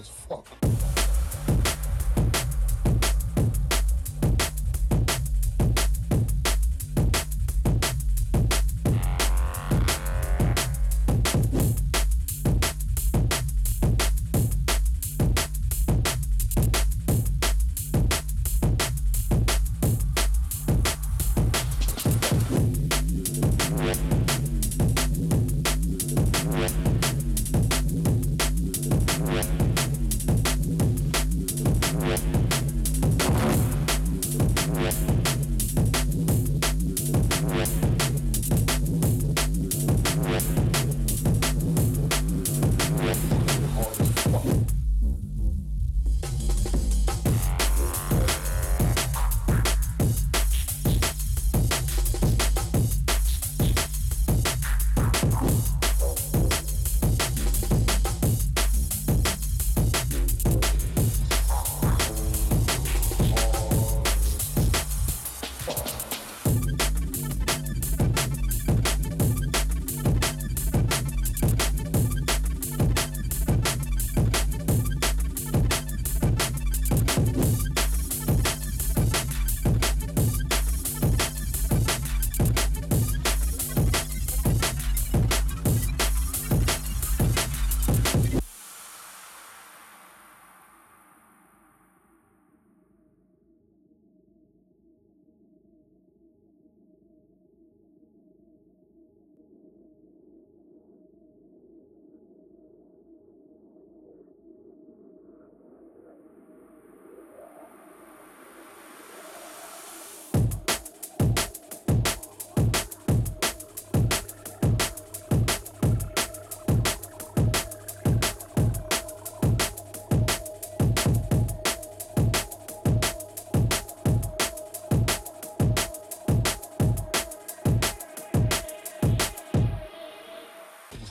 as fuck.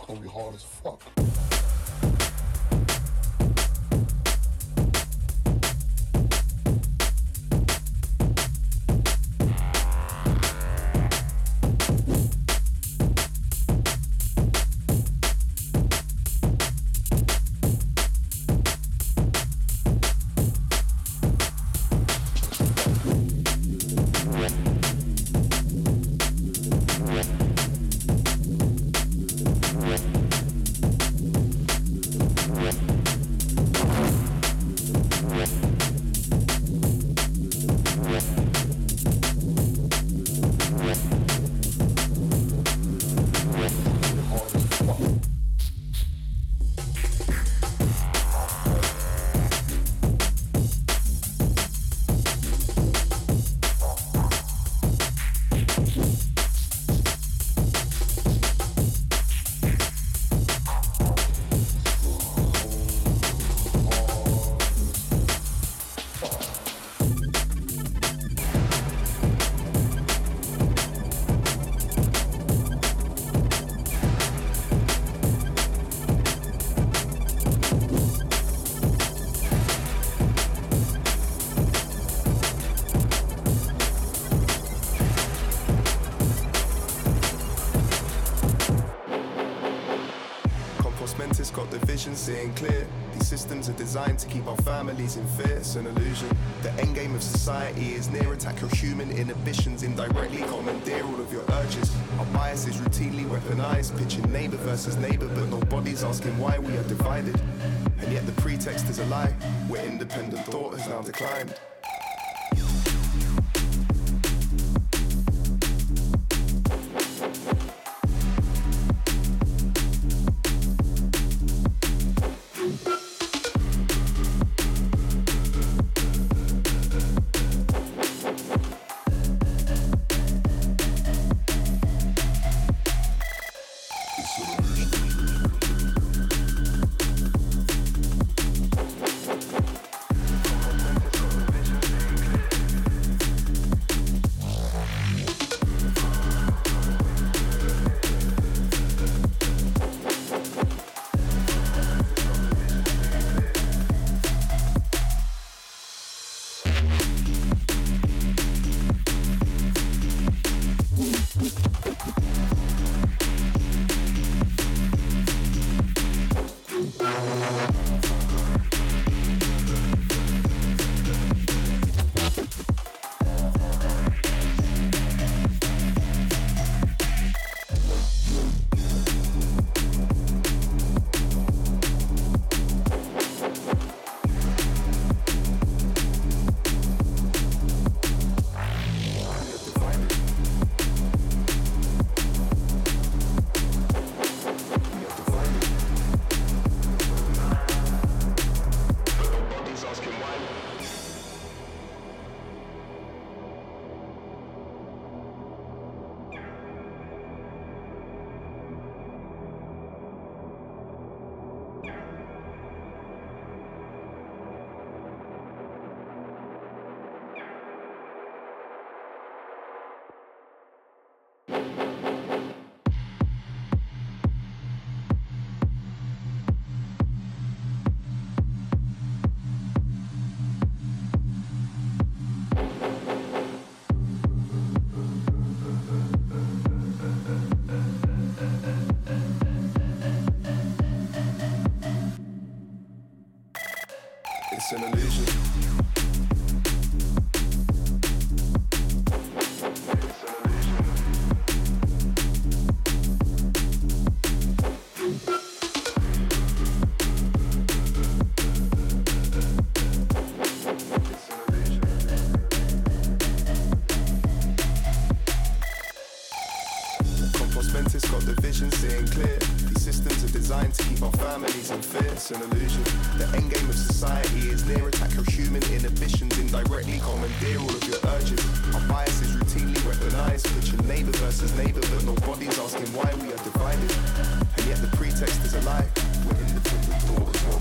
Gonna be hard as fuck. Designed to keep our families in fear. It's an illusion. The end game of society is near. Attack your human inhibitions indirectly. Commandeer all of your urges. Our bias is routinely weaponized. Pitching neighbor versus neighbor, but nobody's asking why we are divided. And yet the pretext is a lie. Where independent thought has now declined. The end game of society is near. Attack your human inhibitions indirectly. Commandeer all of your urges. Our bias is routinely weaponized. Your neighbor versus neighbor, but nobody's asking why we are divided. And yet the pretext is a lie. We're independent, always more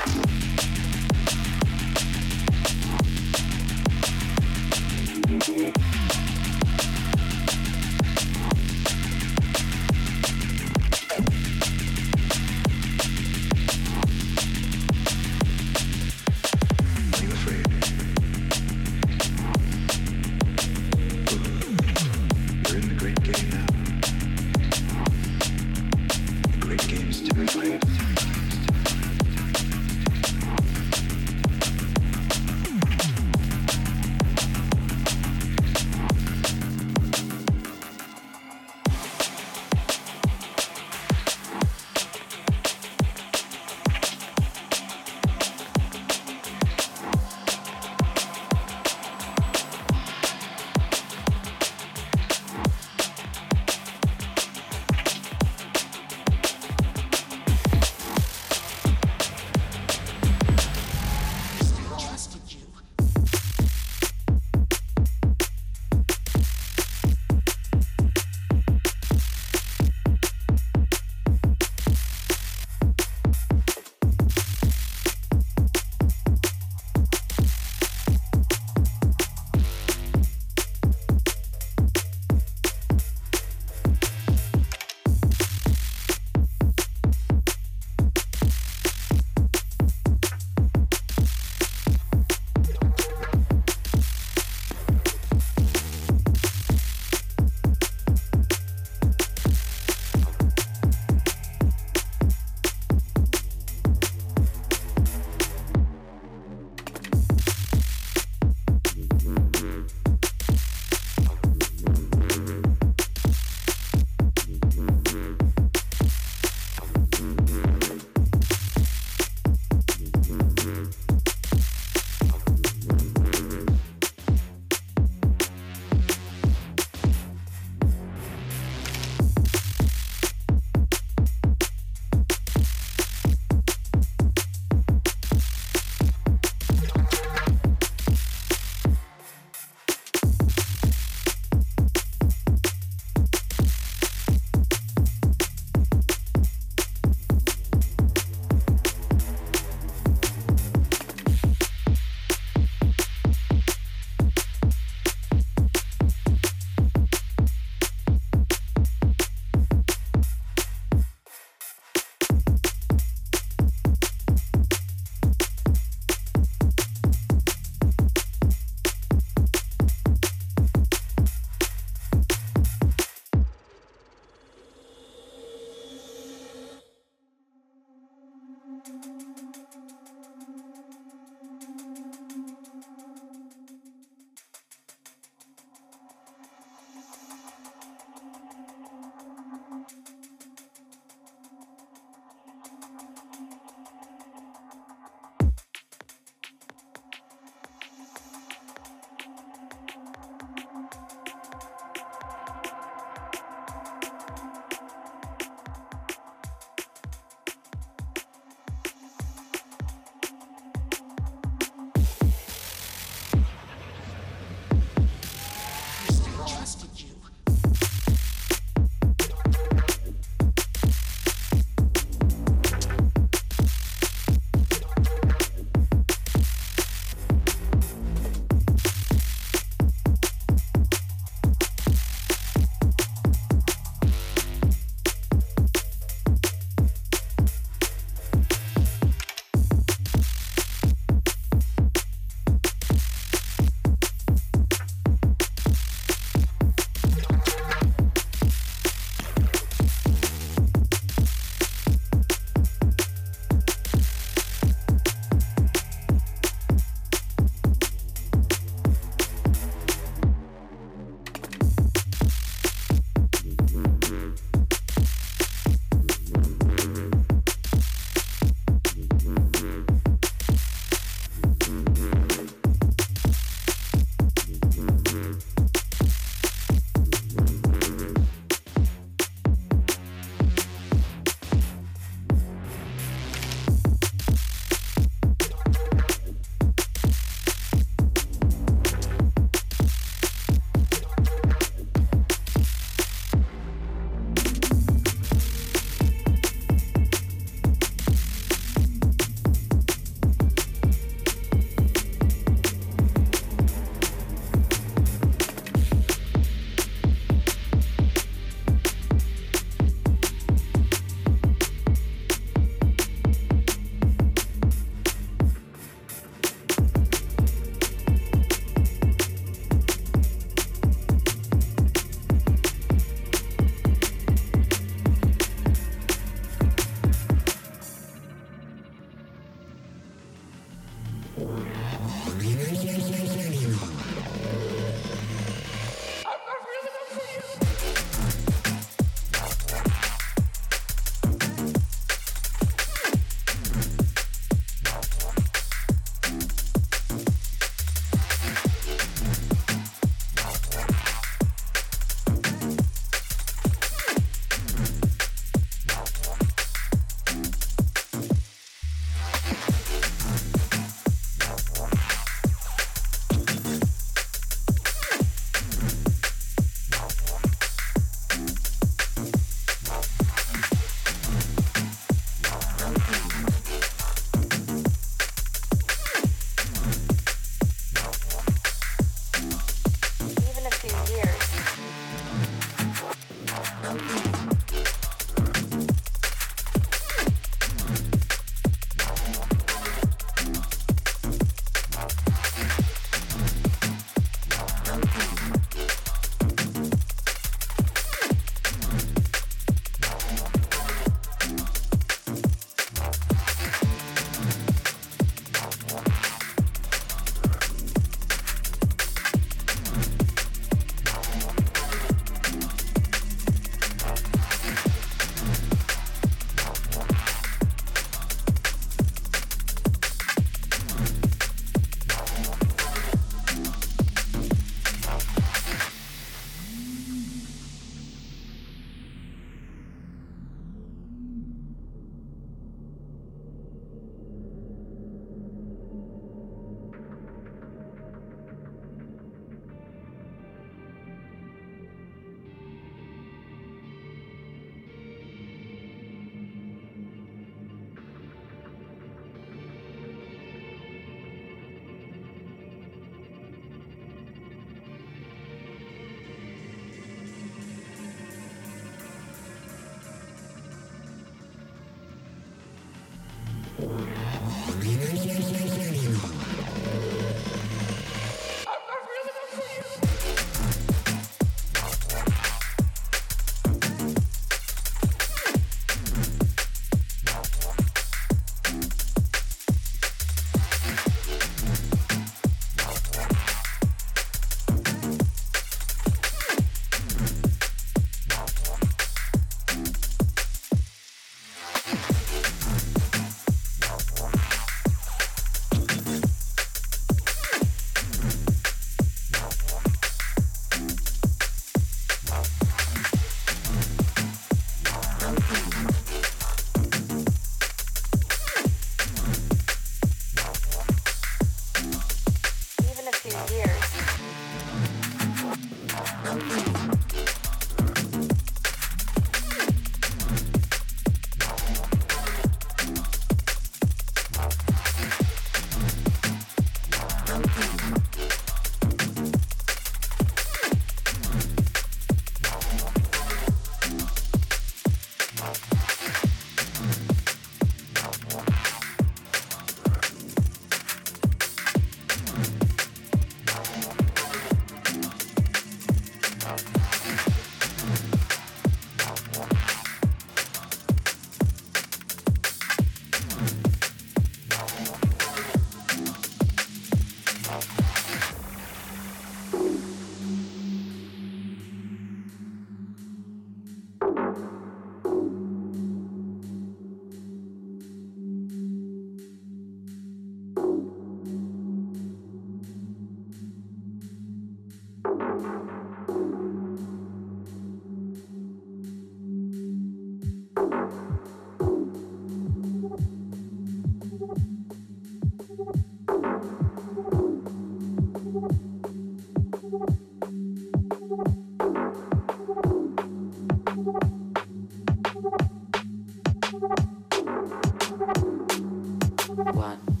one.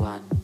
one.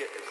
Yeah.